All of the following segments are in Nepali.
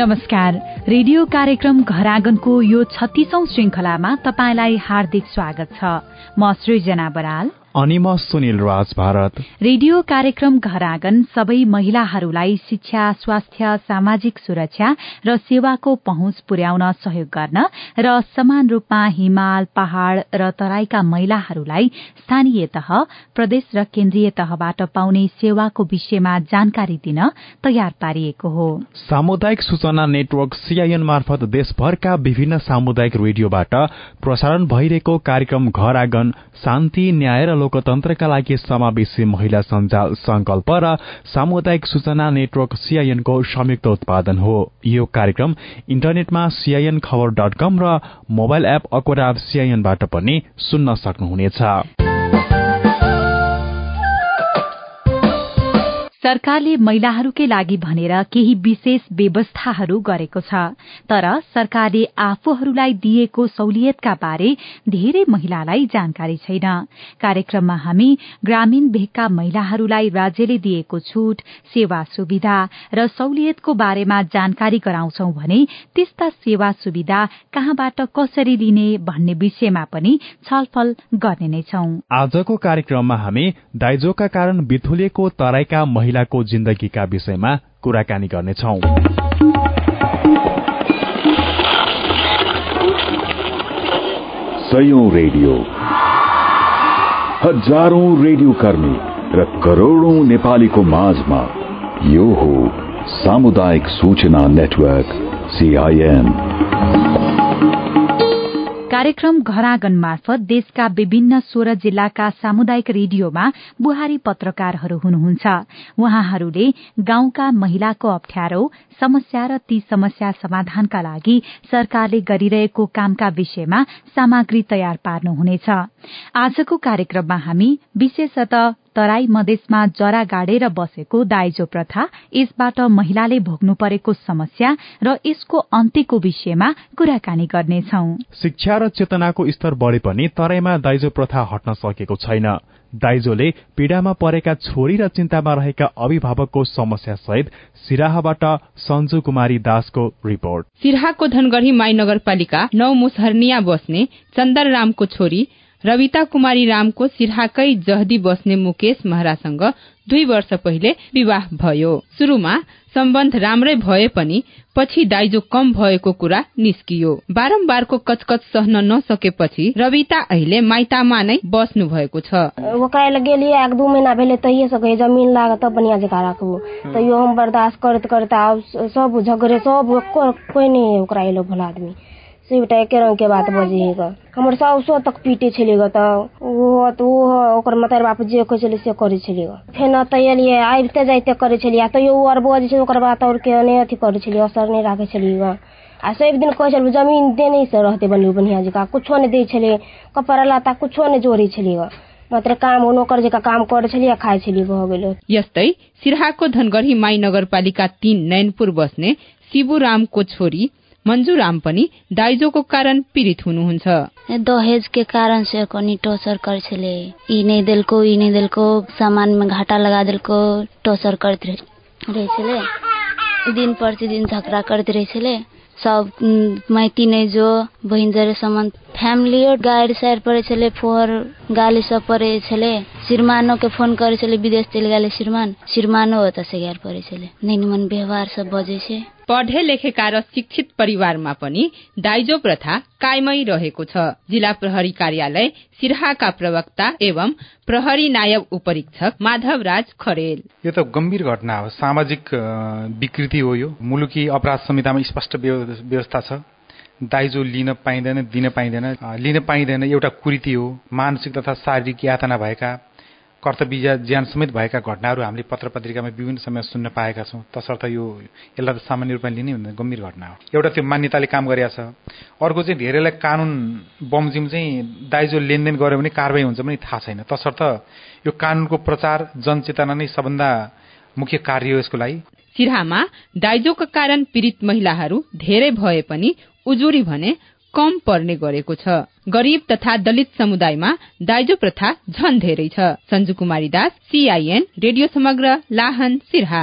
नमस्कार। रेडियो कार्यक्रम घर आँगनको यो छत्तीसौं श्रृंखलामा तपाईँलाई हार्दिक स्वागत छ। म सृजना बराल। अनि म सुनिल राज भारत। रेडियो कार्यक्रम घर आँगन सबै महिलाहरूलाई शिक्षा स्वास्थ्य सामाजिक सुरक्षा र सेवाको पहुँच पुर्याउन सहयोग गर्न र समान रूपमा हिमाल पहाड़ र तराईका महिलाहरूलाई स्थानीय तह प्रदेश र केन्द्रीय तहबाट पाउने सेवाको विषयमा जानकारी दिन तयार पारिएको हो। सामुदायिक सूचना नेटवर्क सीआईएन मार्फत देशभरका विभिन्न सामुदायिक रेडियोबाट प्रसारण भइरहेको कार्यक्रम घर आँगन शान्ति न्याय र लोकतन्त्रका लागि समावेशी महिला सञ्जाल संकल्प र सामुदायिक सूचना नेटवर्क सीआईएनको संयुक्त उत्पादन हो। यो कार्यक्रम इन्टरनेटमा सीआईएन खबर डट कम र मोबाइल एप अकोराब सीआईएनबाट पनि सुन्न सक्नुहुनेछ। सरकारले महिलाहरूकै लागि भनेर केही विशेष व्यवस्थाहरू गरेको छ तर सरकारले आफूहरूलाई दिएको सहुलियतका बारे धेरै महिलालाई जानकारी छैन। कार्यक्रममा हामी ग्रामीण भेगका महिलाहरूलाई राज्यले दिएको छूट सेवा सुविधा र सहुलियतको बारेमा जानकारी गराउँछौ भने त्यस्ता सेवा सुविधा कहाँबाट कसरी लिने भन्ने विषयमा पनि छलफल गर्ने नै छौं। आजको कार्यक्रममा हामी दाइजोका कारण बिथुलिएको तराईका महिलाको जिन्दगीका विषयमा कुराकानी गर्नेछौ। सयौं रेडियो। हजारौं रेडियो कर्मी र करोड़ौं नेपालीको माझमा यो हो सामुदायिक सूचना नेटवर्क सीआईएन कार्यक्रम घरागन मार्फत देशका विभिन्न सोह्र जिल्लाका सामुदायिक रेडियोमा बुहारी पत्रकारहरू हुनुहुन्छ। उहाँहरूले गाउँका महिलाको अप्ठ्यारो समस्या र ती समस्या समाधानका लागि सरकारले गरिरहेको कामका विषयमा सामग्री तयार पार्नुहुनेछ। आजको कार्यक्रममा हामी विशेषतः तराई मधेसमा जरा गाडेर बसेको दाइजो प्रथा यसबाट महिलाले भोग्नु परेको समस्या र यसको अन्त्यको विषयमा कुराकानी गर्नेछौ। शिक्षा र चेतनाको स्तर बढे पनि तराईमा दाइजो प्रथा हट्न सकेको छैन। दाइजोले पीड़ामा परेका छोरी र चिन्तामा रहेका अभिभावकको समस्या सहित सिराहाबाट सञ्जु कुमारी दासको रिपोर्ट। सिराहाको धनगढ़ी माई नगरपालिका नौ मुसहरनिया बस्ने चन्दर रामको छोरी रविता कुमारी रामको सिरहाकै जहदी बस्ने मुकेश महरासँग दुई वर्ष पहिले विवाह भयो। शुरूमा सम्बन्ध राम्रै भए पनि पछि दाइजो कम भएको कुरा निस्कियो। बारम्बारको कचकच सहन नसकेपछि रविता अहिले माइतामा नै बस्नु भएको छ। एक दू महीना भेले तहिए से कहे जमीन लाग तब बढ़िया जगह राखू तैयो हम बर्दाश्त करते करते आब सब झगड़े सब कोई नहीं ओकरा एलो भला आदमी। सिबटा एके के बात बजे ग हमर साउसो तक पीटे छले ग त ओ त ओ ओकर मतार बाप जे कहे छले से करे छले ग। फेन त एलिए आबिते जाइते करे छलिए तैयो ओ अर बजे छै ओकर बात और के नहीं अथी करे छलिए असर नहीं राखे छलिए ग। आ सब दिन कहे छल जमीन देने से रहते बनी बढ़िया जगह कुछो नहीं दे छले कपड़ा लत्ता कुछो नहीं जोड़े छले ग। मात्र काम हो नोकर जका काम करे छलिए खाए छलिए भ गेलो। यस्तै सिरहाको धनगढ़ी माई नगरपालिका तीन नैनपुर बस्ने शिबु रामको छोरी मंजू राम पनि दाइजोको कारण पीड़ित हुनुहुन्छ। दहेज के कारण से कनी टोर्चर करे ई नहीं देलको ई नहीं देलको सामान घाटा लगा देलको टोर्चर करते रहे दिन प्रतिदिन झगड़ा करते रहे सब माइती नै जो बहिन जरे सम्म फ्यामिलियो गाडी साइड परे छले फोर गाली सब परे छले श्रीमानो फोन करे छले विदेश चले गेले श्रीमान। श्रीमानो होता से गार परे छले नै निमन व्यवहार सब बजे छे पढे लेखेका र शिक्षित परिवारमा पनि दाइजो प्रथा कायमै रहेको छ। जिल्ला प्रहरी कार्यालय सिरहाका प्रवक्ता एवं प्रहरी नायब उपरीक्षक माधव राज खरेल। यो त गम्भीर घटना हो। सामाजिक विकृति हो यो। मुलुकी अपराध संहितामा स्पष्ट व्यवस्था छ। दाइजो लिन पाइँदैन दिन पाइँदैन। लिन पाइँदैन एउटा कुरीति हो। मानसिक तथा शारीरिक यातना भएका कर्तव्य ज्यान समेत भएका घटनाहरू हामीले पत्र पत्रिकामा विभिन्न समय सुन्न पाएका छौँ तसर्थ यो यसलाई त सामान्य रूपमा लिने भन्दा गम्भीर घटना हो। एउटा त्यो मान्यताले काम गरेका छ अर्को चाहिँ धेरैलाई कानुन बमजिम चाहिँ दाइजो लेनदेन गर्यो भने कारवाही हुन्छ पनि थाहा छैन। तसर्थ यो कानुनको प्रचार जनचेतना नै सबभन्दा मुख्य कार्य हो यसको लागि। सिरहामा दाइजोका कारण पीड़ित महिलाहरू धेरै भए पनि उजुरी भने कम पर्ने गरेको छ। गरीब तथा दलित समुदायमा दाइजो प्रथा झन धेरै छ। सञ्जु कुमारी दास सीआईएन रेडियो समग्र लाहन सिरहा।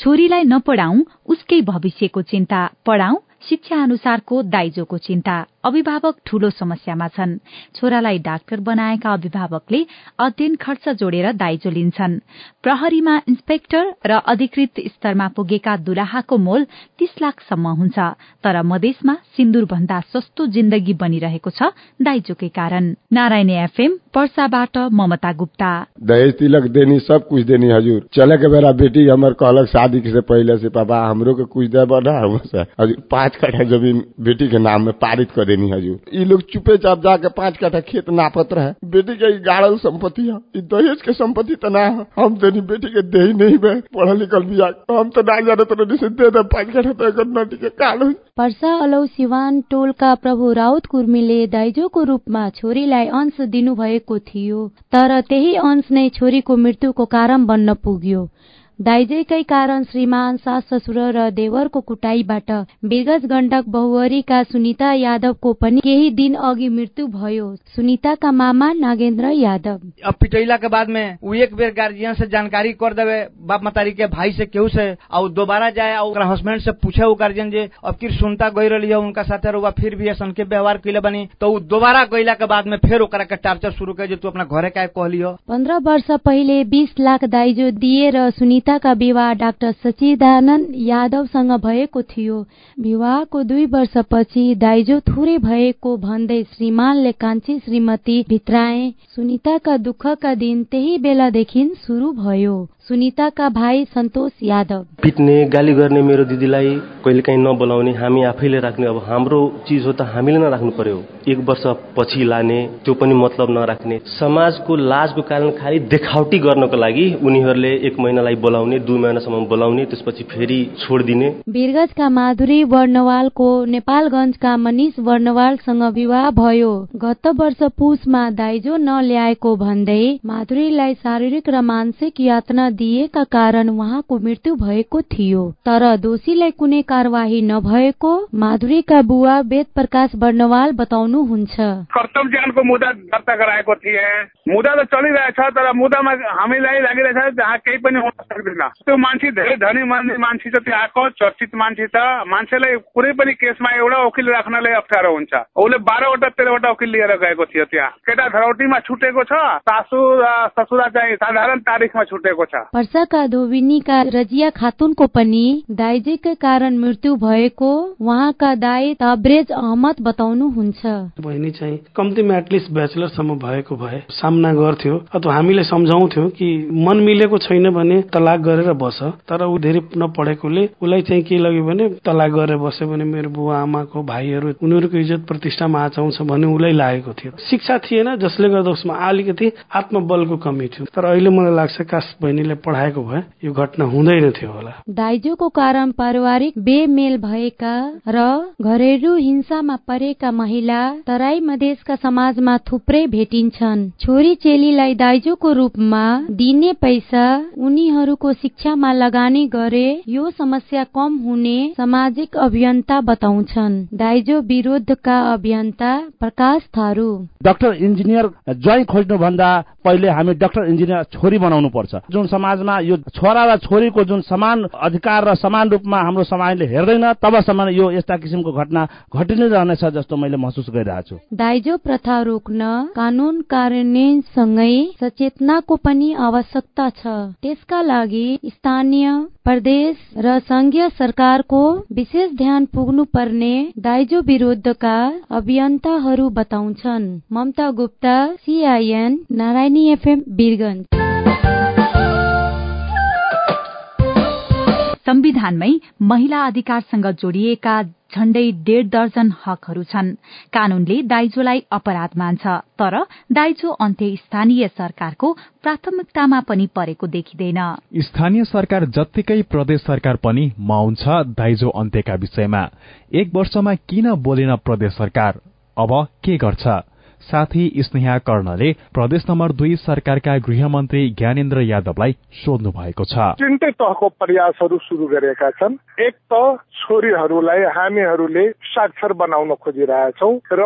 छोरीलाई नपढाउँ उसकै भविष्यको चिन्ता पढाउँ शिक्षा अनुसारको दाइजोको चिन्ता। अभिभावक ठूलो समस्यामा छन्। छोरालाई डाक्टर बनाएका अभिभावकले अध्ययन खर्च जोडेर दाइजो लिन्छन्। प्रहरीमा इन्सपेक्टर र अधिकृत स्तरमा पुगेका दुलाहाको मोल तीस लाखसम्म हुन्छ तर मधेसमा सिन्दूर भन्दा सस्तो जिन्दगी बनिरहेको छ दाइजोकै कारण। नारायण एफएम पर्साबाट ममता गुप्ता। दहेज तिलक देनी सब कुछ देनी हजुर। चले बेला बेटी हमर कहलक शादी से पहले से पापा हमरो के कुछ दे बना हजुर पांच कट्ठा जमीन बेटी के पारित देनी हजुर ये लोग चुपे चाप जाके पांच कट्ठा खेत नापत रहे। बेटी के गाड़ल संपत्ति है। ये दहेज के संपत्ति तो ना है। हम देनी बेटी के दे नहीं बे। पढ़ल लिखल भी हम तो ना जाने तो से दे दे पांच कट्ठा तो एक नटी के कालो पर्सा अलौ सिवान टोलका प्रभु राउत कुर्मीले दाइजोको रूपमा छोरीलाई अंश दिनुभएको थियो। तर त्यही अंश नै छोरीको मृत्युको कारण बन्न पुग्यो। दाइजैकै कारण श्रीमान सास ससुर र देवरको कुटाईबाट विगत गण्डक बहुवरीका सुनिता यादवको पनि केही दिन अघि मृत्यु भयो। सुनिताका मामा नागेन्द्र यादव। अब पिटैला के बाद में वो एक बेर गार्जियन से जानकारी कर देवे बाप मतारी के भाई से केहू से और दोबारा जाए और हस्बैंड से पूछे वो गार्जियन जे अब किर सुनता गई रही है उनका साथे रुआ फिर भी ऐसा के व्यवहार कैले बनी तो वो दोबारा गईला के बाद में फिर ओकरा के टार्चर शुरू कर तू अपना घरे का कहली हो पन्ध्र वर्ष पहिले बीस लाख दाइजो दिएर सुनिता सीताका विवाह डाक्टर सचिदानन्द यादवसँग भएको थियो। विवाहको दुई वर्षपछि दाइजो थुरै भएको भन्दै श्रीमानले कान्छी श्रीमती भित्राए सुनिताका दुःखका दिन त्यही बेलादेखि शुरू भयो। सुनिताका भाइ सन्तोष यादव। पिट्ने गाली गर्ने मेरो दिदीलाई कहिले काहीँ नबोलाउने हामी आफैले राख्ने अब हाम्रो चिज हो त हामीले नराख्नु पर्यो। एक वर्ष पछि लाने त्यो पनि मतलब नराख्ने। समाजको लाजको कारण खालि देखावटी गर्नको लागि उनीहरूले एक महिनालाई बोलाउने दुई महिनासम्म बोलाउने त्यसपछि फेरि छोडिदिने वीरगंजका माधुरी वर्णवालको नेपालगंजका मनिष वर्णवालसँग विवाह भयो। गत वर्ष पुसमा दाइजो नल्याएको भन्दै माधुरीलाई शारीरिक र मानसिक यातना दिएका कारण उहाँको मृत्यु भएको थियो। तर दोषीलाई कुनै कार्यवाही नभएको माधुरीका बुवा वेद प्रकाश वर्णवाल बताउनुहुन्छ। कर्तव्य ज्ञानको मुद्दा दर्ता गराएको थिए। मुद्दा त चलिरहेछ तर मुद्दामा हामीलाई लागिरहेछ जहाँ केही पनि हुन सक्दैन। त्यो मान्छे धेरै धनी मान्ने मान्छे छ त्यो आएको चर्चित मान्छे छ। मान्छेलाई कुनै पनि केसमा एउटा वकिल राख्नलाई अप्ठ्यारो हुन्छ। उसले बाह्रवटा तेह्रवटा वकिल लिएर गएको थियो त्यहाँ। केटा धरौटीमा छुटेको छ सासु ससुरा चाहिँ साधारण तारिखमा छुटेको छ। पर्साका धोबिनीका रजिया खातुनको पनि दाइजेकै कारण मृत्यु भएको उहाँका दाई तब्रेज अहमद बताउनुहुन्छ। बहिनी चाहिँ कम्तीमा एटलिस्ट ब्याचलरसम्म भएको भए सामना गर्थ्यो अथवा हामीले सम्झाउँथ्यौँ कि मन मिलेको छैन भने तलाक गरेर बस। तर ऊ धेरै नपढेकोले उसलाई चाहिँ के लाग्यो भने तलाक गरेर बस्यो भने मेरो बुवा आमाको भाइहरू उनीहरूको इज्जत प्रतिष्ठामा आचाउँछ भन्ने उसलाई लागेको थियो। शिक्षा थिएन जसले गर्दा उसमा अलिकति आत्मबलको कमी थियो। तर अहिले मलाई लाग्छ काश बहिनीले पढाएको भए यो घटना हुँदैन थियो होला। दाइजोको कारण पारिवारिक बेमेल भएका र घरेलु हिंसामा परेका महिला तराई मधेसका समाजमा थुप्रै भेटिन्छन्। छोरी चेलीलाई दाइजोको रूपमा दिने पैसा उनीहरूको शिक्षामा लगानी गरे यो समस्या कम हुने सामाजिक अभियन्ता बताउँछन्। दाइजो विरोधका अभियन्ता प्रकाश थारू। डाक्टर इन्जिनियर ज्वाइँ खोज्नु भन्दा पहिले हामी डाक्टर इन्जिनियर छोरी बनाउनु पर्छ जुन समाजमा यो छोरा र छोरीको जुन समान अधिकार र समान रूपमा हाम्रो समाजले हेर्दैन तबसम्म यो यस्ता किसिमको घटना घटि नै रहनेछ जस्तो मैले महसुस गरिरहेको छु। दाइजो प्रथा रोक्न कानून कार्यान्वयनसँगै सचेतनाको पनि आवश्यकता छ। त्यसका लागि स्थानीय प्रदेश र संघीय सरकारको विशेष ध्यान पुग्नु पर्ने दाइजो विरुद्धका अभियन्ताहरू बताउँछन्। ममता गुप्ता सिआइएन नारायणी एफएम वीरगंज संविधानमै महिला अधिकारसँग जोडिएका झण्डै डेढ दर्जन हकहरू छन्। कानूनले दाइजोलाई अपराध मान्छ तर दाइजो अन्त्य स्थानीय सरकारको प्राथमिकतामा पनि परेको देखिँदैन। स्थानीय सरकार जत्तिकै प्रदेश सरकार पनि मौन छ दाइजो अन्त्यका विषयमा। एक वर्षमा किन बोलेन प्रदेश सरकार? अब के गर्छ? साथी स्नेहा कर्णले प्रदेश नम्बर दुई सरकारका गृहमन्त्री ज्ञानेन्द्र यादवलाई सोध्नु भएको छ। तिनटै तहको प्रयासहरू सुरु गरेका छन् एक त छोरीहरूलाई हामीहरूले साक्षर बनाउन खोजिरहेछौ र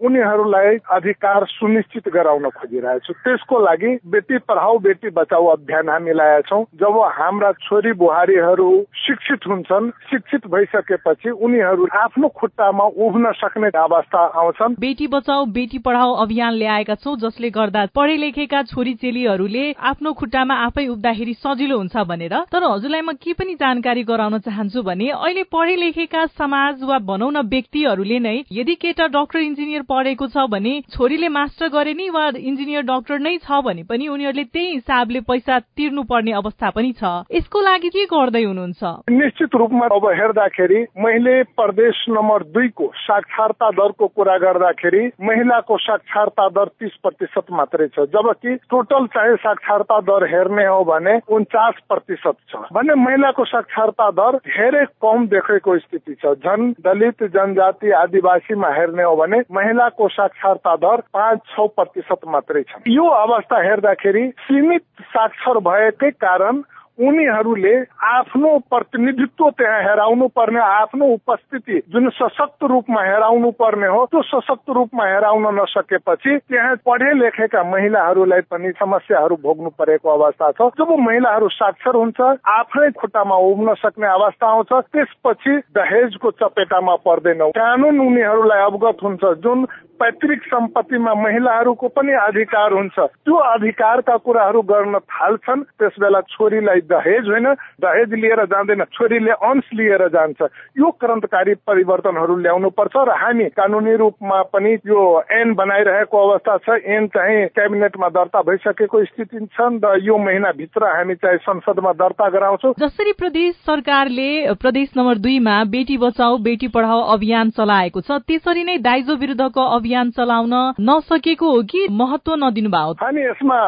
उनीहरूलाई अधिकार सुनिश्चित गराउन खोजिरहेछौँ। त्यसको लागि बेटी पढाऊ बेटी बचाऊ अभियान हामी ल्याएका छौँ जब हाम्रा छोरी बुहारीहरू शिक्षित हुन्छन् शिक्षित भइसकेपछि उनीहरू आफ्नो खुट्टामा उभ्न सक्ने अवस्था आउँछन्। बेटी बचाऊ बेटी पढाऊ अभियान ल्याएका छौँ जसले गर्दा पढे लेखेका छोरी चेलीहरूले आफ्नो खुट्टामा आफै उभ्दाखेरि सजिलो हुन्छ भनेर। तर हजुरलाई म के पनि जानकारी गराउन चाहन्छु भने अहिले पढे लेखेका समाज वा भनौँ न व्यक्तिहरूले नै यदि केटा डाक्टर इन्जिनियर पढेको छ भने छोरीले मास्टर गरे नि वा इन्जिनियर डाक्टर नै छ भने पनि उनीहरूले त्यही हिसाबले पैसा तिर्नु पर्ने अवस्था पनि छ। यसको लागि के गर्दै हुनुहुन्छ? निश्चित रूपमा अब हेर्दाखेरि मैले प्रदेश नम्बर दुईको साक्षरता दरको कुरा गर्दाखेरि महिलाको साक्षरता दर तीस प्रतिशत मात्रै छ। जबकि टोटल चाहिँ साक्षरता दर हेर्ने हो भने उन्चास प्रतिशत छ। भने महिलाको साक्षरता दर धेरै कम देखेको स्थिति छ। झन दलित जनजाति आदिवासीमा हेर्ने हो भने महिलाको साक्षरता दर पाँच छ प्रतिशत मात्रै छ। यो अवस्था हेर्दाखेरि सीमित साक्षर भएकै कारण उनीहरूले आफ्नो प्रतिनिधित्व त्यहाँ हेराउनु पर्ने आफ्नो उपस्थिति जुन सशक्त रूपमा हेराउनु पर्ने हो त्यो सशक्त रूपमा हेराउन नसकेपछि त्यहाँ पढे लेखेका महिलाहरूलाई पनि समस्याहरू भोग्नु परेको अवस्था छ। जब महिलाहरू साक्षर हुन्छ आफ्नै खुट्टामा उभ्न सक्ने अवस्था आउँछ त्यसपछि दहेजको चपेटामा पर्दैनौ। कानून उनीहरूलाई अवगत हुन्छ जुन पैतृक सम्पत्तिमा महिलाहरूको पनि अधिकार हुन्छ। त्यो अधिकारका कुराहरू गर्न थाल्छन् त्यस बेला छोरीलाई दहेज होइन दहेज लिएर जाँदैन छोरीले अंश लिएर जान्छ। यो क्रान्तकारी परिवर्तनहरू ल्याउनु पर्छ र हामी कानुनी रूपमा पनि यो ऐन बनाइरहेको अवस्था छ ऐन चाहिँ क्याबिनेटमा दर्ता भइसकेको स्थिति छन् र यो महिनाभित्र हामी चाहिँ संसदमा दर्ता गराउँछौ। जसरी प्रदेश सरकारले प्रदेश नम्बर दुईमा बेटी बचाऊ बेटी पढाऊ अभियान चलाएको छ त्यसरी नै दाइजो विरुद्धको अभियान चलाउन नसकेको हो कि महत्व नदिनु भयो हामी यसमा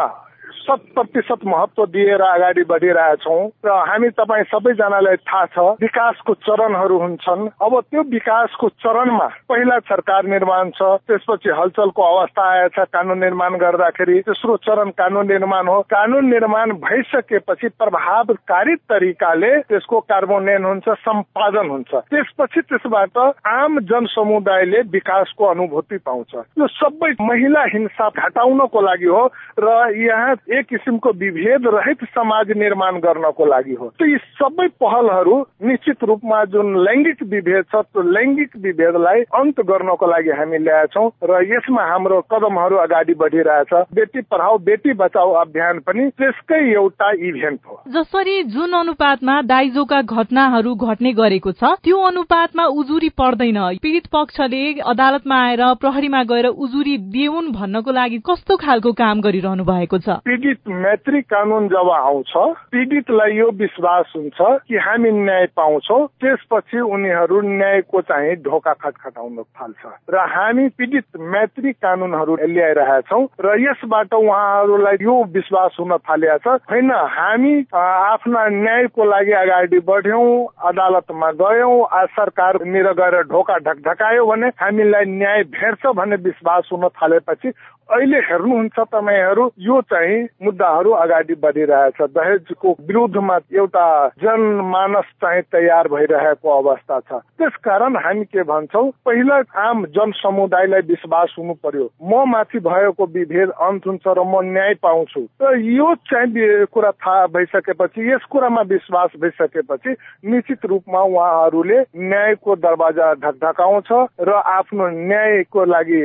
शत प्रतिशत महत्व दिएर अगाडि बढिरहेछौँ र हामी तपाईँ सबैजनालाई थाहा छ विकासको चरणहरू हुन्छन्। अब त्यो विकासको चरणमा पहिला सरकार निर्माण छ त्यसपछि हलचलको अवस्था आएछ कानून निर्माण गर्दाखेरि तेस्रो चरण कानून निर्माण हो। कानून निर्माण भइसकेपछि प्रभावकारी तरिकाले त्यसको कार्बोनेन हुन्छ सम्पादन हुन्छ। त्यसपछि त्यसबाट आम जनसमुदायले विकासको अनुभूति पाउँछ। यो सबै महिला हिंसा घटाउनको लागि हो र यहाँ एक किसिमको विभेद रहित समाज निर्माण गर्नको लागि हो। त यी सबै पहलहरू निश्चित रूपमा जुन लैङ्गिक विभेद छ त्यो लैङ्गिक विभेदलाई अन्त गर्नको लागि हामी ल्याएछौँ र यसमा हाम्रो कदमहरू अगाडि बढिरहेछ। बेटी पढाऊ बेटी बचाऊ अभियान पनि त्यसकै एउटा इभेन्ट हो। जसरी जुन अनुपातमा दाइजोका घटनाहरू घट्ने गरेको छ त्यो अनुपातमा उजुरी पर्दैन। पीडित पक्षले अदालतमा आएर प्रहरीमा गएर उजुरी देऊन् भन्नको लागि कस्तो खालको काम गरिरहनु भएको छ? पीडित मैत्री कानून जब आउँछ पीडितलाई यो विश्वास हुन्छ कि हामी न्याय पाउँछौ त्यसपछि उनीहरू न्यायको चाहिँ ढोका खटखटाउन थाल्छ। र हामी पीडित मैत्री कानूनहरू ल्याइरहेछौ र यसबाट उहाँहरूलाई यो विश्वास हुन थालिएको छ। होइन हामी आफ्ना न्यायको लागि अगाडि बढ्यौं अदालतमा गयौं सरकार निर गएर ढोका ढकढकायो भने हामीलाई न्याय भेट्छ भन्ने विश्वास हुन थालेपछि अहिले हेर्नुहुन्छ तपाईँहरू यो चाहिँ मुद्दाहरू अगाडि बढिरहेछ। दहेजको विरुद्धमा एउटा जनमानस चाहिँ तयार भइरहेको अवस्था छ। त्यसकारण हामी के भन्छौ पहिला आम जनसमुदायलाई विश्वास हुनु पर्यो। म माथि भएको विभेद अन्त हुन्छ र म न्याय पाउँछु। र यो चाहिँ कुरा थाहा भइसकेपछि यस कुरामा विश्वास भइसकेपछि निश्चित रूपमा उहाँहरूले न्यायको दरवाजा ढकढकाउँछ र आफ्नो न्यायको लागि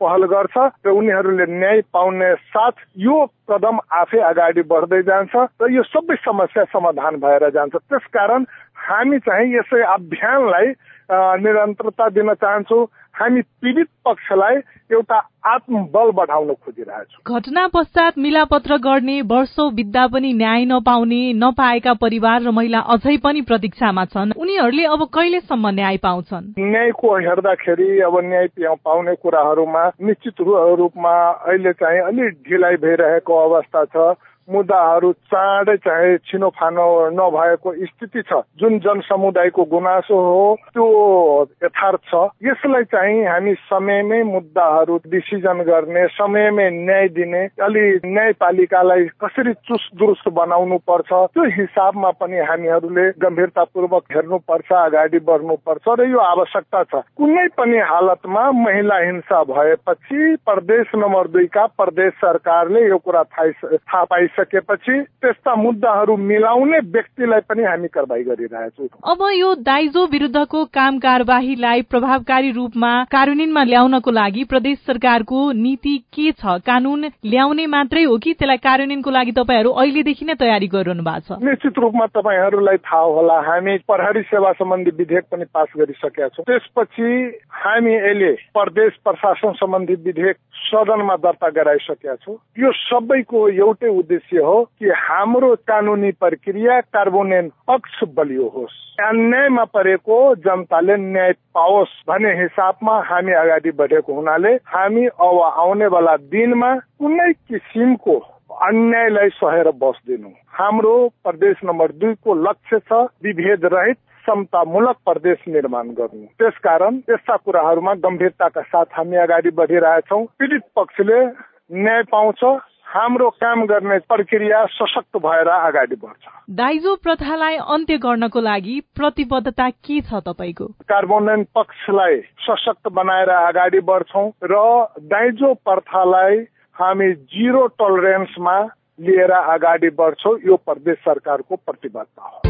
पहल गर्छ र उनीहरूले न्याय पाउने साथ यो कदम आफै अगाडि बढ्दै जान्छ र यो सबै समस्या समाधान भएर जान्छ। त्यसकारण हामी चाहिँ यसै अभियानलाई निरन्तरता दिन चाहन्छौ। हामी पीडित पक्षलाई एउटा आत्मबल बढाउन खोजिरहेछौँ। घटना पश्चात मिलापत्र गर्ने वर्षौं बित्दा पनि न्याय नपाउने नपाएका परिवार र महिला अझै पनि प्रतीक्षामा छन्। उनीहरूले अब कहिलेसम्म न्याय पाउँछन्? न्यायको हेर्दाखेरि अब न्याय पाउने कुराहरूमा निश्चित रूपमा अहिले चाहिँ अलिक ढिलाइ भइरहेको अवस्था छ। मुद्दाहरू चाँडै चाहे छिनोफानो नभएको स्थिति छ। जुन जनसमुदायको गुनासो हो त्यो यथार्थ छ। यसलाई चाहिँ हामी समयमै मुद्दाहरू डिसिजन गर्ने समयमै न्याय दिने अलि न्यायपालिकालाई कसरी चुस्त दुरुस्त बनाउनु पर्छ त्यो हिसाबमा पनि हामीहरूले गम्भीरतापूर्वक हेर्नुपर्छ अगाडि बढ्नुपर्छ र यो आवश्यकता छ। कुनै पनि हालतमा महिला हिंसा भएपछि प्रदेश नम्बर दुईका प्रदेश सरकारले यो कुरा थाहा पाइसकेपछि त्यस्ता मुद्दाहरू मिलाउने व्यक्तिलाई पनि हामी कारवाही गरिरहेछौँ। अब यो दाइजो विरुद्धको काम कार्यवाहीलाई प्रभावकारी रूपमा कार्यान्वयनमा ल्याउनको लागि प्रदेश सरकारको नीति के छ? कानून ल्याउने मात्रै हो कि त्यसलाई कार्यान्वयनको लागि तपाईँहरू अहिलेदेखि नै तयारी गरिरहनु भएको छ? निश्चित रूपमा तपाईँहरूलाई थाहा होला हामी प्रहरी सेवा सम्बन्धी विधेयक पनि पास गरिसकेका छौँ। त्यसपछि हामी अहिले प्रदेश प्रशासन सम्बन्धी विधेयक सदनमा दर्ता गराइसकेका छौँ। यो सबैको एउटै उद्देश्य हो कि हाम्रो कानुनी प्रक्रिया कार्बोनेन पक्ष बलियो होस्। अन्यायमा परेको जनताले न्याय पाओस् भन्ने हिसाबमा हामी अगाडि बढेको हुनाले हामी अब आउनेवाला दिनमा कुनै किसिमको अन्यायलाई सहेर बस्दैनौँ। हाम्रो प्रदेश नम्बर दुईको लक्ष्य छ विभेद रहित समतामूलक प्रदेश निर्माण गर्नु। त्यसकारण यस्ता कुराहरूमा गम्भीरताका साथ हामी अगाडि बढिरहेछौँ। पीडित पक्षले न्याय पाउँछ हाम्रो काम गर्ने प्रक्रिया सशक्त भएर अगाडि बढ्छ। दाइजो प्रथालाई अन्त्य गर्नको लागि प्रतिबद्धता के छ तपाईँको? कार्बोनेन पक्षलाई सशक्त बनाएर अगाडि बढ्छौँ र दाइजो प्रथालाई हामी जिरो टलरेन्समा लिएर अगाडि बढ्छौँ यो प्रदेश सरकारको प्रतिबद्धता हो।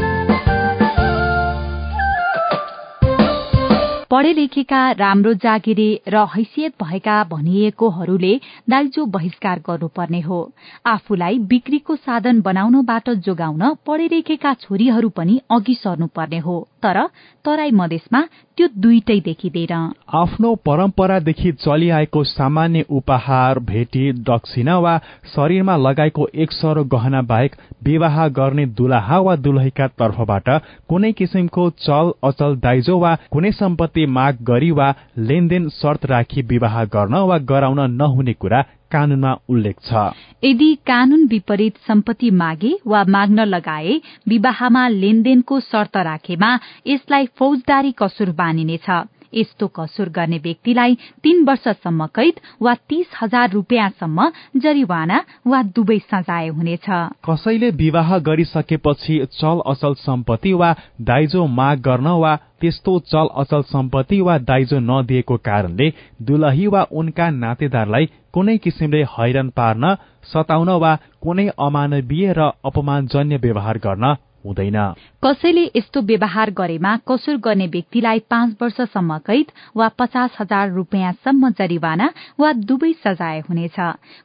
पढे लेखेका राम्रो जागिरे र हैसियत भएका भनिएकोहरूले दाइजो बहिष्कार गर्नुपर्ने हो। आफूलाई बिक्रीको साधन बनाउनबाट जोगाउन पढे लेखेका छोरीहरू पनि अघि सर्नुपर्ने हो। तर तराई मधेसमा त्यो दुइटै देखिँदैन। आफ्नो परम्परादेखि चलिआएको सामान्य उपहार भेटी दक्षिणा वा शरीरमा लगाएको एक सरो गहना बाहेक विवाह गर्ने दुलाहा वा दुलहीका तर्फबाट कुनै किसिमको चल अचल दाइजो वा कुनै सम्पत्ति माग गरी वा लेनदेन शर्त राखी विवाह गर्न वा गराउन नहुने कुरा कानूनमा उल्लेख छ। यदि कानून विपरीत सम्पत्ति मागे वा माग्न लगाए विवाहमा लेनदेनको शर्त राखेमा यसलाई फौजदारी कसुर मानिनेछ यस्तो कसुर गर्ने व्यक्तिलाई तीन वर्षसम्म कैद वा तीस हजार रूपियाँसम्म जरिवाना वा दुवै सजाय हुनेछ। कसैले विवाह गरिसकेपछि चल अचल सम्पत्ति वा दाइजो माग गर्न वा त्यस्तो चल अचल सम्पत्ति वा दाइजो नदिएको कारणले दुलही वा उनका नातेदारलाई कुनै किसिमले हैरान पार्न सताउन वा कुनै अमानवीय र अपमानजन्य व्यवहार गर्न हुँदैन। कसैले यस्तो व्यवहार गरेमा कसुर गर्ने व्यक्तिलाई पाँच वर्षसम्म कैद वा पचास हजार रूपियाँसम्म जरिवाना वा दुवै सजाय हुनेछ।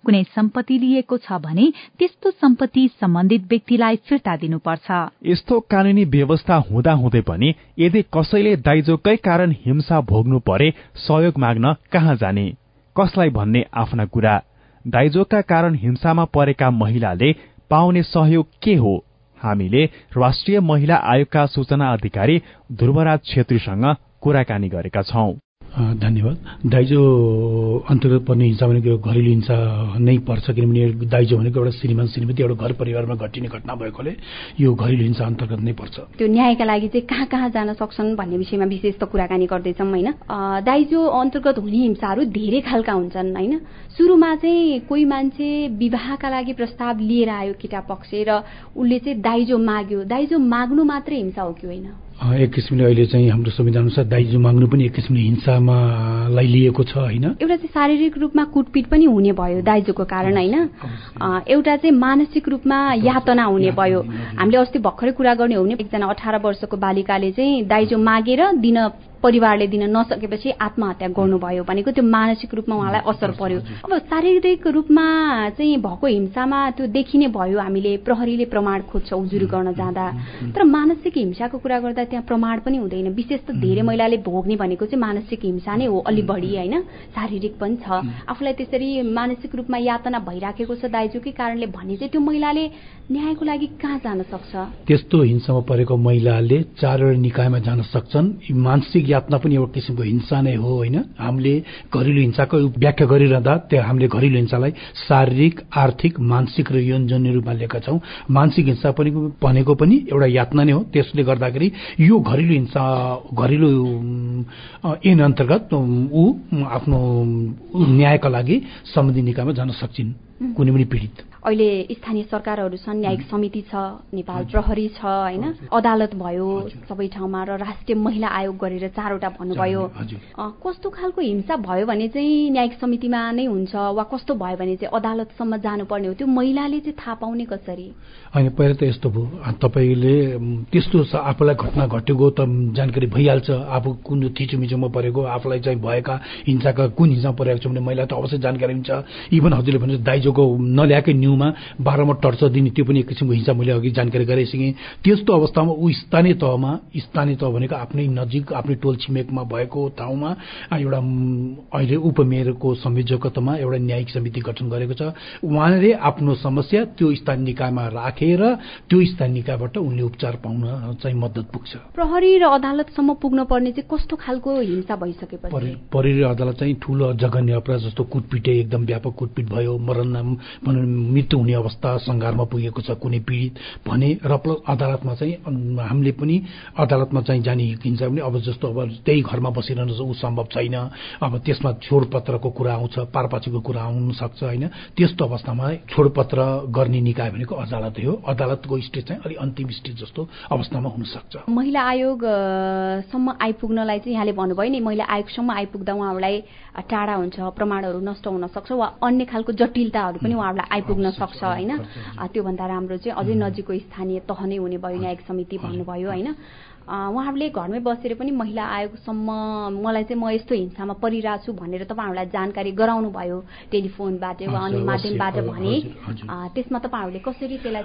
कुनै सम्पत्ति लिएको छ भने त्यस्तो सम्पत्ति सम्बन्धित व्यक्तिलाई फिर्ता दिनुपर्छ। यस्तो कानूनी व्यवस्था हुँदा हुँदै पनि यदि कसैले दाइजोकै कारण हिंसा भोग्नु परे सहयोग माग्न कहाँ जाने? कसलाई भन्ने आफ्ना कुरा? दाइजोका कारण हिंसामा परेका महिलाले पाउने सहयोग के हो? हामीले राष्ट्रिय महिला आयोगका सूचना अधिकारी ध्रुवराज छेत्रीसँग कुराकानी गरेका छौं। धन्यवाद। दाइजो अन्तर्गत पर्ने हिंसा भनेको घरेलु हिंसा नै पर्छ किनभने दाइजो भनेको एउटा श्रीमान श्रीमती एउटा घर परिवारमा घटिने घटना भएकोले यो घरेलु हिंसा अन्तर्गत नै पर्छ। त्यो न्यायका लागि चाहिँ कहाँ कहाँ जान सक्छन् भन्ने विषयमा विशेष त कुराकानी गर्दैछौँ होइन? दाइजो अन्तर्गत हुने हिंसाहरू धेरै खालका हुन्छन् होइन? सुरुमा चाहिँ कोही मान्छे विवाहका लागि प्रस्ताव लिएर आयो केटा पक्ष र उसले चाहिँ दाइजो माग्यो। दाइजो माग्नु मात्रै हिंसा हो कि होइन? एक किसिमले अहिले चाहिँ हाम्रो संविधान अनुसार दाइजो माग्नु पनि एक किसिमले हिंसामा लिएको छ होइन? एउटा चाहिँ शारीरिक रूपमा कुटपिट पनि हुने भयो दाइजोको कारण होइन? एउटा चाहिँ मानसिक रूपमा यातना हुने भयो। हामीले अस्ति भर्खरै कुरा गर्ने हो भने एकजना अठार वर्षको बालिकाले चाहिँ दाइजो मागेर दिन परिवारले दिन नसकेपछि आत्महत्या गर्नुभयो भनेको त्यो मानसिक रूपमा उहाँलाई असर पर्यो। अब शारीरिक रूपमा चाहिँ भएको हिंसामा त्यो देखिने भयो हामीले प्रहरीले प्रमाण खोज्छ उजुरी गर्न जाँदा। तर मानसिक हिंसाको कुरा गर्दा त्यहाँ प्रमाण पनि हुँदैन। विशेष त धेरै महिलाले भोग्ने भनेको चाहिँ मानसिक हिंसा नै हो अलि बढी होइन। शारीरिक पनि छ। आफूलाई त्यसरी मानसिक रूपमा यातना भइराखेको छ दाइजोकै कारणले भने चाहिँ त्यो महिलाले न्यायको लागि कहाँ जान सक्छ? त्यस्तो हिंसामा परेको महिलाले चारवटा निकायमा जान सक्छन्। मानसिक यातना पनि एउटा किसिमको हिंसा नै हो होइन? हामीले घरेलु हिंसाको व्याख्या गरिरहँदा त्यो हामीले घरेलु हिंसालाई शारीरिक आर्थिक मानसिक र यौनजन्य रूपमा लिएका छौँ। मानसिक हिंसा पनि भनेको पनि एउटा यातना नै हो। त्यसले गर्दाखेरि यो घरेलु हिंसा घरेलु ऐन अन्तर्गत ऊ आफ्नो न्यायका लागि सम्बन्धित निकायमा जान सक्छिन्। कुनै पनि पीडित। अहिले स्थानीय सरकारहरू छन् न्यायिक समिति छ नेपाल प्रहरी छ होइन? अदालत भयो सबै ठाउँमा र राष्ट्रिय महिला आयोग गरेर चारवटा भन्नुभयो। कस्तो खालको हिंसा भयो भने चाहिँ न्यायिक समितिमा नै हुन्छ वा कस्तो भयो भने चाहिँ अदालतसम्म जानुपर्ने हो? त्यो महिलाले चाहिँ थाहा पाउने कसरी? होइन पहिला त यस्तो भयो। तपाईँले त्यस्तो आफूलाई घटना घटेको त जानकारी भइहाल्छ। आफू कुन थिचोमिचोमा परेको आफूलाई चाहिँ भएका हिंसाका कुन हिंसा परेको छ भने महिला त अवश्य जानकारी हुन्छ। इभन हजुरले भने दाइजोको नल्याएकै न्युमा बाह्रमा टर्च दिने त्यो पनि एक किसिमको हिंसा मैले अघि जानकारी गराइसकेँ। त्यस्तो अवस्थामा ऊ स्थानीय तहमा स्थानीय तह भनेको आफ्नै नजिक आफ्नै टोल छिमेकमा भएको ठाउँमा एउटा अहिले उपमेयरको संयोजकत्वमा एउटा न्यायिक समिति गठन गरेको छ। उहाँले आफ्नो समस्या त्यो स्थानीय निकायमा राखेर त्यो स्थानीय निकायबाट उनले उपचार पाउन चाहिँ मद्दत पुग्छ। प्रहरी र अदालतसम्म पुग्न पर्ने चाहिँ कस्तो खालको हिंसा भइसकेपछि? प्रहरी र अदालत चाहिँ ठूलो जघन्य अपराध जस्तो कुटपिटे एकदम व्यापक कुटपिट भयो मरण मृत्यु हुने अवस्था सङ्घारमा पुगेको छ कुनै पीडित भने र प्लस अदालतमा चाहिँ हामीले पनि अदालतमा चाहिँ जाने हिंसा पनि अब जस्तो अब त्यही घरमा बसिरहनु ऊ सम्भव छैन। अब त्यसमा छोडपत्रको कुरा आउँछ पारपाचीको कुरा आउन सक्छ होइन। त्यस्तो अवस्थामा छोडपत्र गर्ने निकाय भनेको अदालत हो। अदालतको स्टेज चाहिँ अलिक अन्तिम स्टेज जस्तो अवस्थामा हुन सक्छ महिला आयोगसम्म आइपुग्नलाई चाहिँ यहाँले भन्नुभयो नि महिला आयोगसम्म आइपुग्दा उहाँहरूलाई टाढा हुन्छ प्रमाणहरू नष्ट हुन सक्छ वा अन्य खालको जटिलताहरू पनि उहाँहरूलाई आइपुग्न सक्छ होइन? त्योभन्दा राम्रो चाहिँ अझै नजिकको स्थानीय तह नै हुने भयो न्यायिक समिति भन्नुभयो होइन? उहाँहरूले घरमै बसेर पनि महिला आयोगसम्म मलाई चाहिँ म यस्तो हिंसामा परिरहेको छु भनेर तपाईँहरूलाई जानकारी गराउनु भयो टेलिफोनबाट वा अन्य माध्यमबाट भने। त्यसमा तपाईँहरूले कसरी त्यसलाई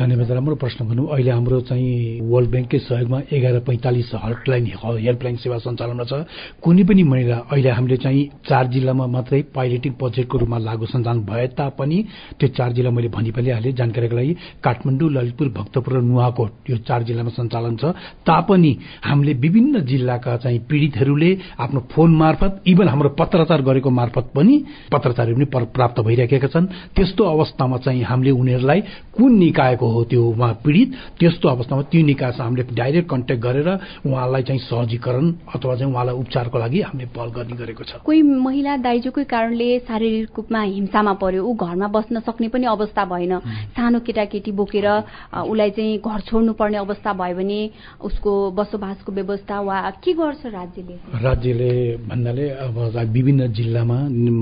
धन्यवाद राम्रो प्रश्न गर्नु अहिले हाम्रो चाहिँ वर्ल्ड ब्याङ्ककै सहयोगमा एघार पैँतालिस हेल्पलाइन हेल्पलाइन सेवा सञ्चालनमा छ। कुनै पनि महिला अहिले हामीले चाहिँ चार जिल्लामा मात्रै पाइलेटिङ प्रोजेक्टको रूपमा लागू सञ्चालन भए तापनि त्यो चार जिल्ला मैले भनि हालेँ जानकारीको लागि काठमाडौँ ललितपुर भक्तपुर र नुवाकोट यो चार जिल्लामा सञ्चालन छ। तापनि हामीले विभिन्न जिल्लाका चाहिँ पीडितहरूले आफ्नो फोन मार्फत इभन हाम्रो पत्रचार गरेको मार्फत पनि पत्रचारहरू पनि प्राप्त भइरहेका छन्। त्यस्तो अवस्थामा चाहिँ हामीले उनीहरूलाई कुन निकायको हो त्यो उहाँ पीडित त्यस्तो अवस्थामा त्यो निकायसँग हामीले डाइरेक्ट कन्ट्याक्ट गरेर उहाँलाई चाहिँ सहजीकरण अथवा चाहिँ उहाँलाई उपचारको लागि हामीले पहल गर्ने गरेको छ। कोही महिला दाइजोकै कारणले शारीरिक रूपमा हिंसामा पर्यो ऊ घरमा बस्न सक्ने पनि अवस्था भएन। सानो केटाकेटी बोकेर उसलाई चाहिँ घर छोड्नु पर्ने अवस्था भयो भने उसको बसोबासको व्यवस्था वा के गर्छ राज्यले? राज्यले भन्नाले अब विभिन्न जिल्लामा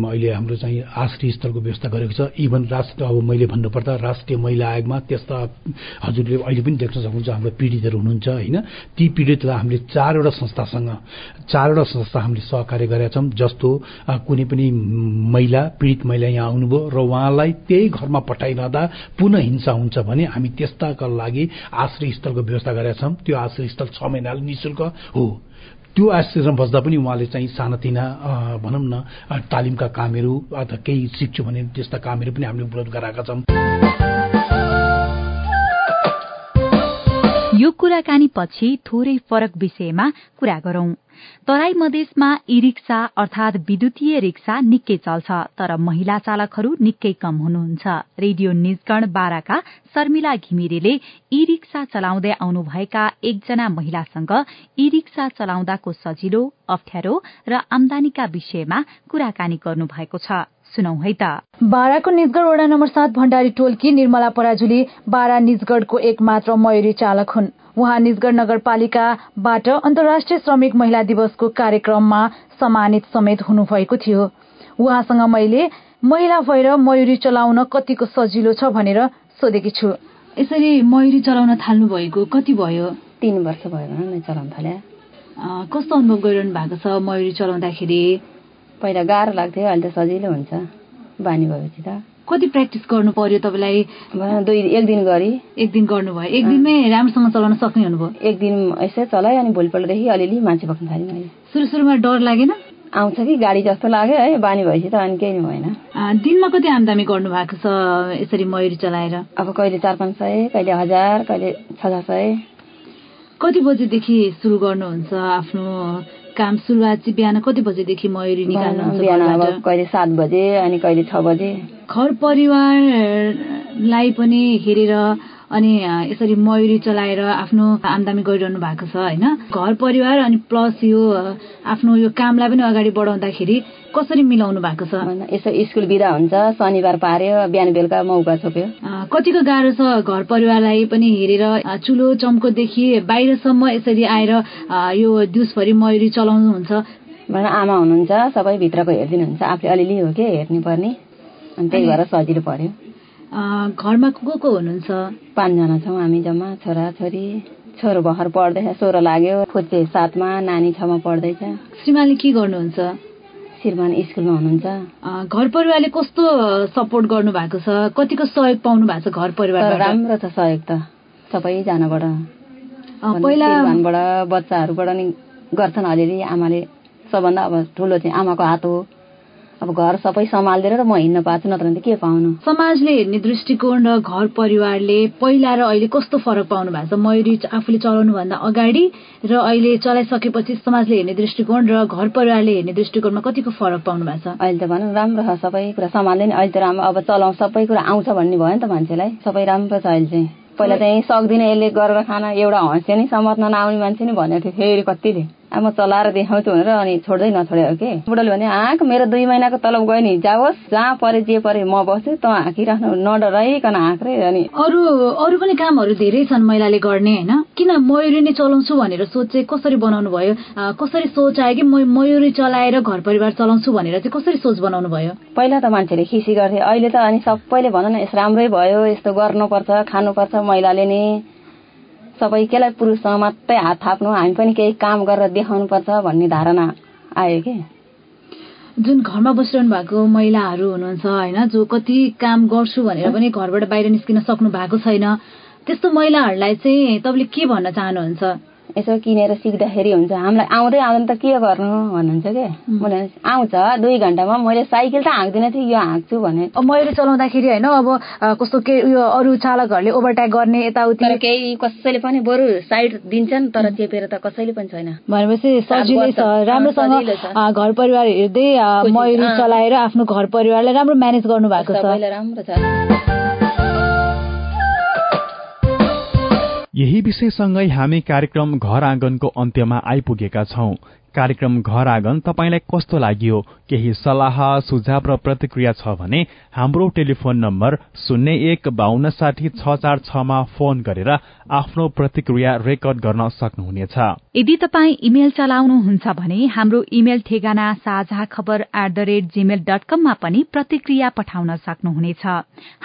अहिले हाम्रो चाहिँ आश्रय स्थलको व्यवस्था गरेको छ। इभन राष्ट्र अब मैले भन्नुपर्दा राष्ट्रिय महिला आयोगमा त्यस्ता हजुरले अहिले पनि देख्न सक्नुहुन्छ हाम्रो पीडितहरू हुनुहुन्छ होइन? ती पीडितलाई हामीले चारवटा संस्थासँग चारवटा संस्था हामीले सहकार्य गरेका छौँ जस्तो कुनै पनि महिला पीडित महिला यहाँ आउनुभयो र उहाँलाई त्यही घरमा पठाइरहँदा पुनः हिंसा हुन्छ भने हामी त्यस्ताका लागि आश्रय स्थलको व्यवस्था गरेका छौँ। त्यो आश्रय स्थल छ महिनाले निशुल्क हो। त्यो आश्रयमा बस्दा पनि उहाँले चाहिँ सानातिना भनौँ न तालिमका कामहरू अथवा केही सिक्छु भने त्यस्ता कामहरू पनि हामीले उपलब्ध गराएका छौँ। यो कुराकानी पछि थोरै फरक विषयमा कुरा गरौं। तराई मधेसमा ई रिक्सा अर्थात विद्युतीय रिक्सा निकै चल्छ तर महिला चालकहरू निकै कम हुनुहुन्छ। रेडियो निजगण बाराका शर्मिला घिमिरेले ई रिक्सा चलाउँदै आउनुभएका एकजना महिलासँग ई रिक्सा चलाउँदाको सजिलो अप्ठ्यारो र आमदानीका विषयमा कुराकानी गर्नु भएको छ है त। बाराको निजगढ वडा नम्बर सात भण्डारी टोलकी निर्मला पराजुली बारा निजगढको एक मात्र मयूरी चालक हुन्। उहाँ निजगढ नगरपालिकाबाट अन्तर्राष्ट्रिय श्रमिक महिला दिवसको कार्यक्रममा सम्मानित समेत हुनुभएको थियो। उहाँसँग मैले महिला भएर मयूरी चलाउन कतिको सजिलो छ भनेर सोधेकी छु। यसरी मयूरी चलाउन थाल्नु भएको कति भयो? तिन वर्ष भयो भनौँ न चलाउन थाले। कस्तो अनुभव गरिरहनु भएको छ मयूरी चलाउँदाखेरि? पहिला गाह्रो लाग्थ्यो अहिले त सजिलो हुन्छ। बानी भएपछि त। कति प्र्याक्टिस गर्नु पर्यो तपाईँलाई? दुई एक दिन गरी। एक दिन गर्नुभयो। एक दिनमै राम्रोसँग चलाउन सक्ने हुनुभयो? एक दिन यसै चलायो अनि भोलिपल्टदेखि अलिअलि मान्छे बस्नु थालेँ मैले। सुरु सुरुमा डर लागेन? आउँछ कि गाडी जस्तो लाग्यो है बानी भएपछि त अनि केही भएन। दिनमा कति आमदामी गर्नु भएको छ यसरी मयुरी चलाएर? अब कहिले चार पाँच सय कहिले हजार कहिले छ हजार सय। कति बजेदेखि सुरु गर्नुहुन्छ आफ्नो काम सुरुवात चाहिँ बिहान कति बजेदेखि मयुरी निकाल्नुहुन्छ बिहान? कहिले सात बजे अनि कहिले छ बजे घर परिवारलाई पनि हेरेर अनि यसरी मयुरी चलाएर आफ्नो आमदामी गरिरहनु भएको छ होइन? घर परिवार अनि प्लस यो आफ्नो यो कामलाई पनि अगाडि बढाउँदाखेरि कसरी मिलाउनु भएको छ? यसो स्कुल बिदा हुन्छ शनिबार पार्यो बिहान बेलुका मौका छोप्यो। कतिको गाह्रो छ घर परिवारलाई पनि हेरेर चुलो चम्कोदेखि बाहिरसम्म यसरी आएर यो दिउँसभरि मयुरी चलाउनुहुन्छ? भन आमा हुनुहुन्छ सबै भित्रको हेरिदिनुहुन्छ। आफूले अलिअलि हो के हेर्नु पर्ने अनि त्यही भएर सजिलो पर्यो। घरमा को को हुनुहुन्छ? पाँचजना छौँ हामी जम्मा छोरा छोरी छोरो भर्खर पढ्दैछ सोह्र लाग्यो। फुच्चे सातमा नानी छमा पढ्दैछ श्रीमानले के गर्नुहुन्छ? श्रीमान स्कुलमा हुनुहुन्छ। घर परिवारले कस्तो सपोर्ट गर्नु भएको छ? कतिको सहयोग पाउनु भएको छ घर तर परिवारबाट राम्रो छ सहयोग त सबैजनाबाट। अ, पहिला श्रीमानबाट बच्चाहरूबाट नि गर्छन् अलिअलि आमाले। सबभन्दा अब ठुलो चाहिँ आमाको हात हो। अब घर सबै सम्हालिदिएर र म हिँड्न पाएको छु नत्र भने त के पाउनु? समाजले हेर्ने दृष्टिकोण र घर परिवारले पहिला र अहिले कस्तो फरक पाउनु भएको छ? मयुरी आफूले चलाउनु भन्दा अगाडि र अहिले चलाइसकेपछि समाजले हेर्ने दृष्टिकोण र घर परिवारले हेर्ने दृष्टिकोणमा कतिको फरक पाउनु भएको छ? अहिले त भनौँ राम्रो छ सबै कुरा सम्हाल्दै नि। अहिले त राम्रो अब चलाउँ सबै कुरा आउँछ भन्ने भयो नि त मान्छेलाई। सबै राम्रो छ अहिले चाहिँ। पहिला चाहिँ सक्दिनँ यसले गरेर खान एउटा हँस्यो नि समात्न नआउने मान्छे नि भनेको थियो फेरि कतिले। अब म चलाएर देखाउँछु भनेर अनि छोड्दै नछोड्यो के? बुढोले भने आँक मेरो दुई महिनाको तलब गयो नि जाओस् जहाँ परे जे परे म बस्छु त हाँकिराख्नु नडराइकन हाँक रे अनि अरू अरू पनि कामहरू धेरै छन् महिलाले गर्ने होइन? किन मयुरी नै चलाउँछु भनेर सोच चाहिँ कसरी बनाउनु भयो? कसरी सोच आयो कि म मयुरी चलाएर घर परिवार चलाउँछु भनेर चाहिँ कसरी सोच बनाउनु भयो? पहिला त मान्छेले खिसी गर्थे अहिले त अनि सबैले भन न यस राम्रै भयो यस्तो गर्नुपर्छ खानुपर्छ महिलाले नि। सबै केलाई पुरुषसँग मात्रै हात थाप्नु हामी पनि केही काम गरेर देखाउनुपर्छ भन्ने धारणा आयो कि? जुन घरमा बसिरहनु भएको महिलाहरू हुनुहुन्छ होइन जो कति काम गर्छु भनेर पनि घरबाट बाहिर निस्किन सक्नु भएको छैन त्यस्तो महिलाहरूलाई चाहिँ तपाईँले के भन्न चाहनुहुन्छ? यसो किनेर सिक्दाखेरि हुन्छ। हामीलाई आउँदै आउँदैन त के गर्नु भन्नुहुन्छ के? मैले आउँछ। दुई घन्टामा मैले साइकल त हाँक्दिनँ थिएँ यो हाँक्छु भने। अब मयुरी चलाउँदाखेरि होइन अब कस्तो के उयो अरू चालकहरूले ओभरट्याक गर्ने यताउति। केही कसैले पनि बरु साइड दिन्छन् तर चेपेर त कसैले पनि छैन। भनेपछि सजिलै छ। राम्रोसँग घर परिवार हेर्दै मयुरी अँ। चलाएर आफ्नो घर परिवारलाई राम्रो म्यानेज गर्नु भएको छ। राम्रो छ। यही विषयसँगै हामी कार्यक्रम घर आँगनको अन्त्यमा आइपुगेका छौं। कार्यक्रम घर आँगन तपाईँलाई कस्तो लाग्यो केही सल्लाह सुझाव र प्रतिक्रिया छ भने हाम्रो टेलिफोन नम्बर शून्य एक बान्न साठी छ चार छमा फोन गरेर आफ्नो प्रतिक्रिया रेकर्ड गर्न सक्नुहुनेछ। यदि तपाईँ इमेल चलाउनुहुन्छ भने हाम्रो इमेल ठेगाना Sajha Khabar at the rate Gmail dot कममा पनि प्रतिक्रिया पठाउन सक्नुहुनेछ।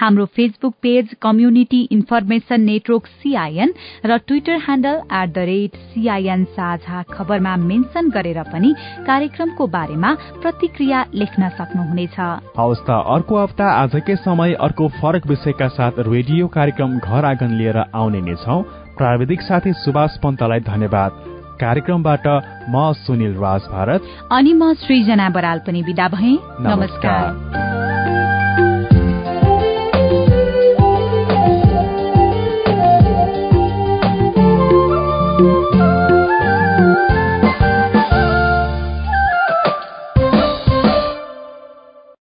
हाम्रो Facebook page community information network CIN र Twitter handle at the rate CIN साझा खबरमा मेन्शन गरेर पनि कार्यक्रमको बारेमा प्रतिक्रिया लेख्न सक्नुहुनेछ। हवस् त अर्को हप्ता आजकै समय अर्को फरक विषयका साथ रेडियो कार्यक्रम घर आँगन लिएर आउने नै छौं। प्राविधिक साथी सुभाष पन्तलाई धन्यवाद। कार्यक्रमबाट म सुनिल राज भारत अनि म सृजना बराल पनि विदा भए। नमस्कार। नमस्कार।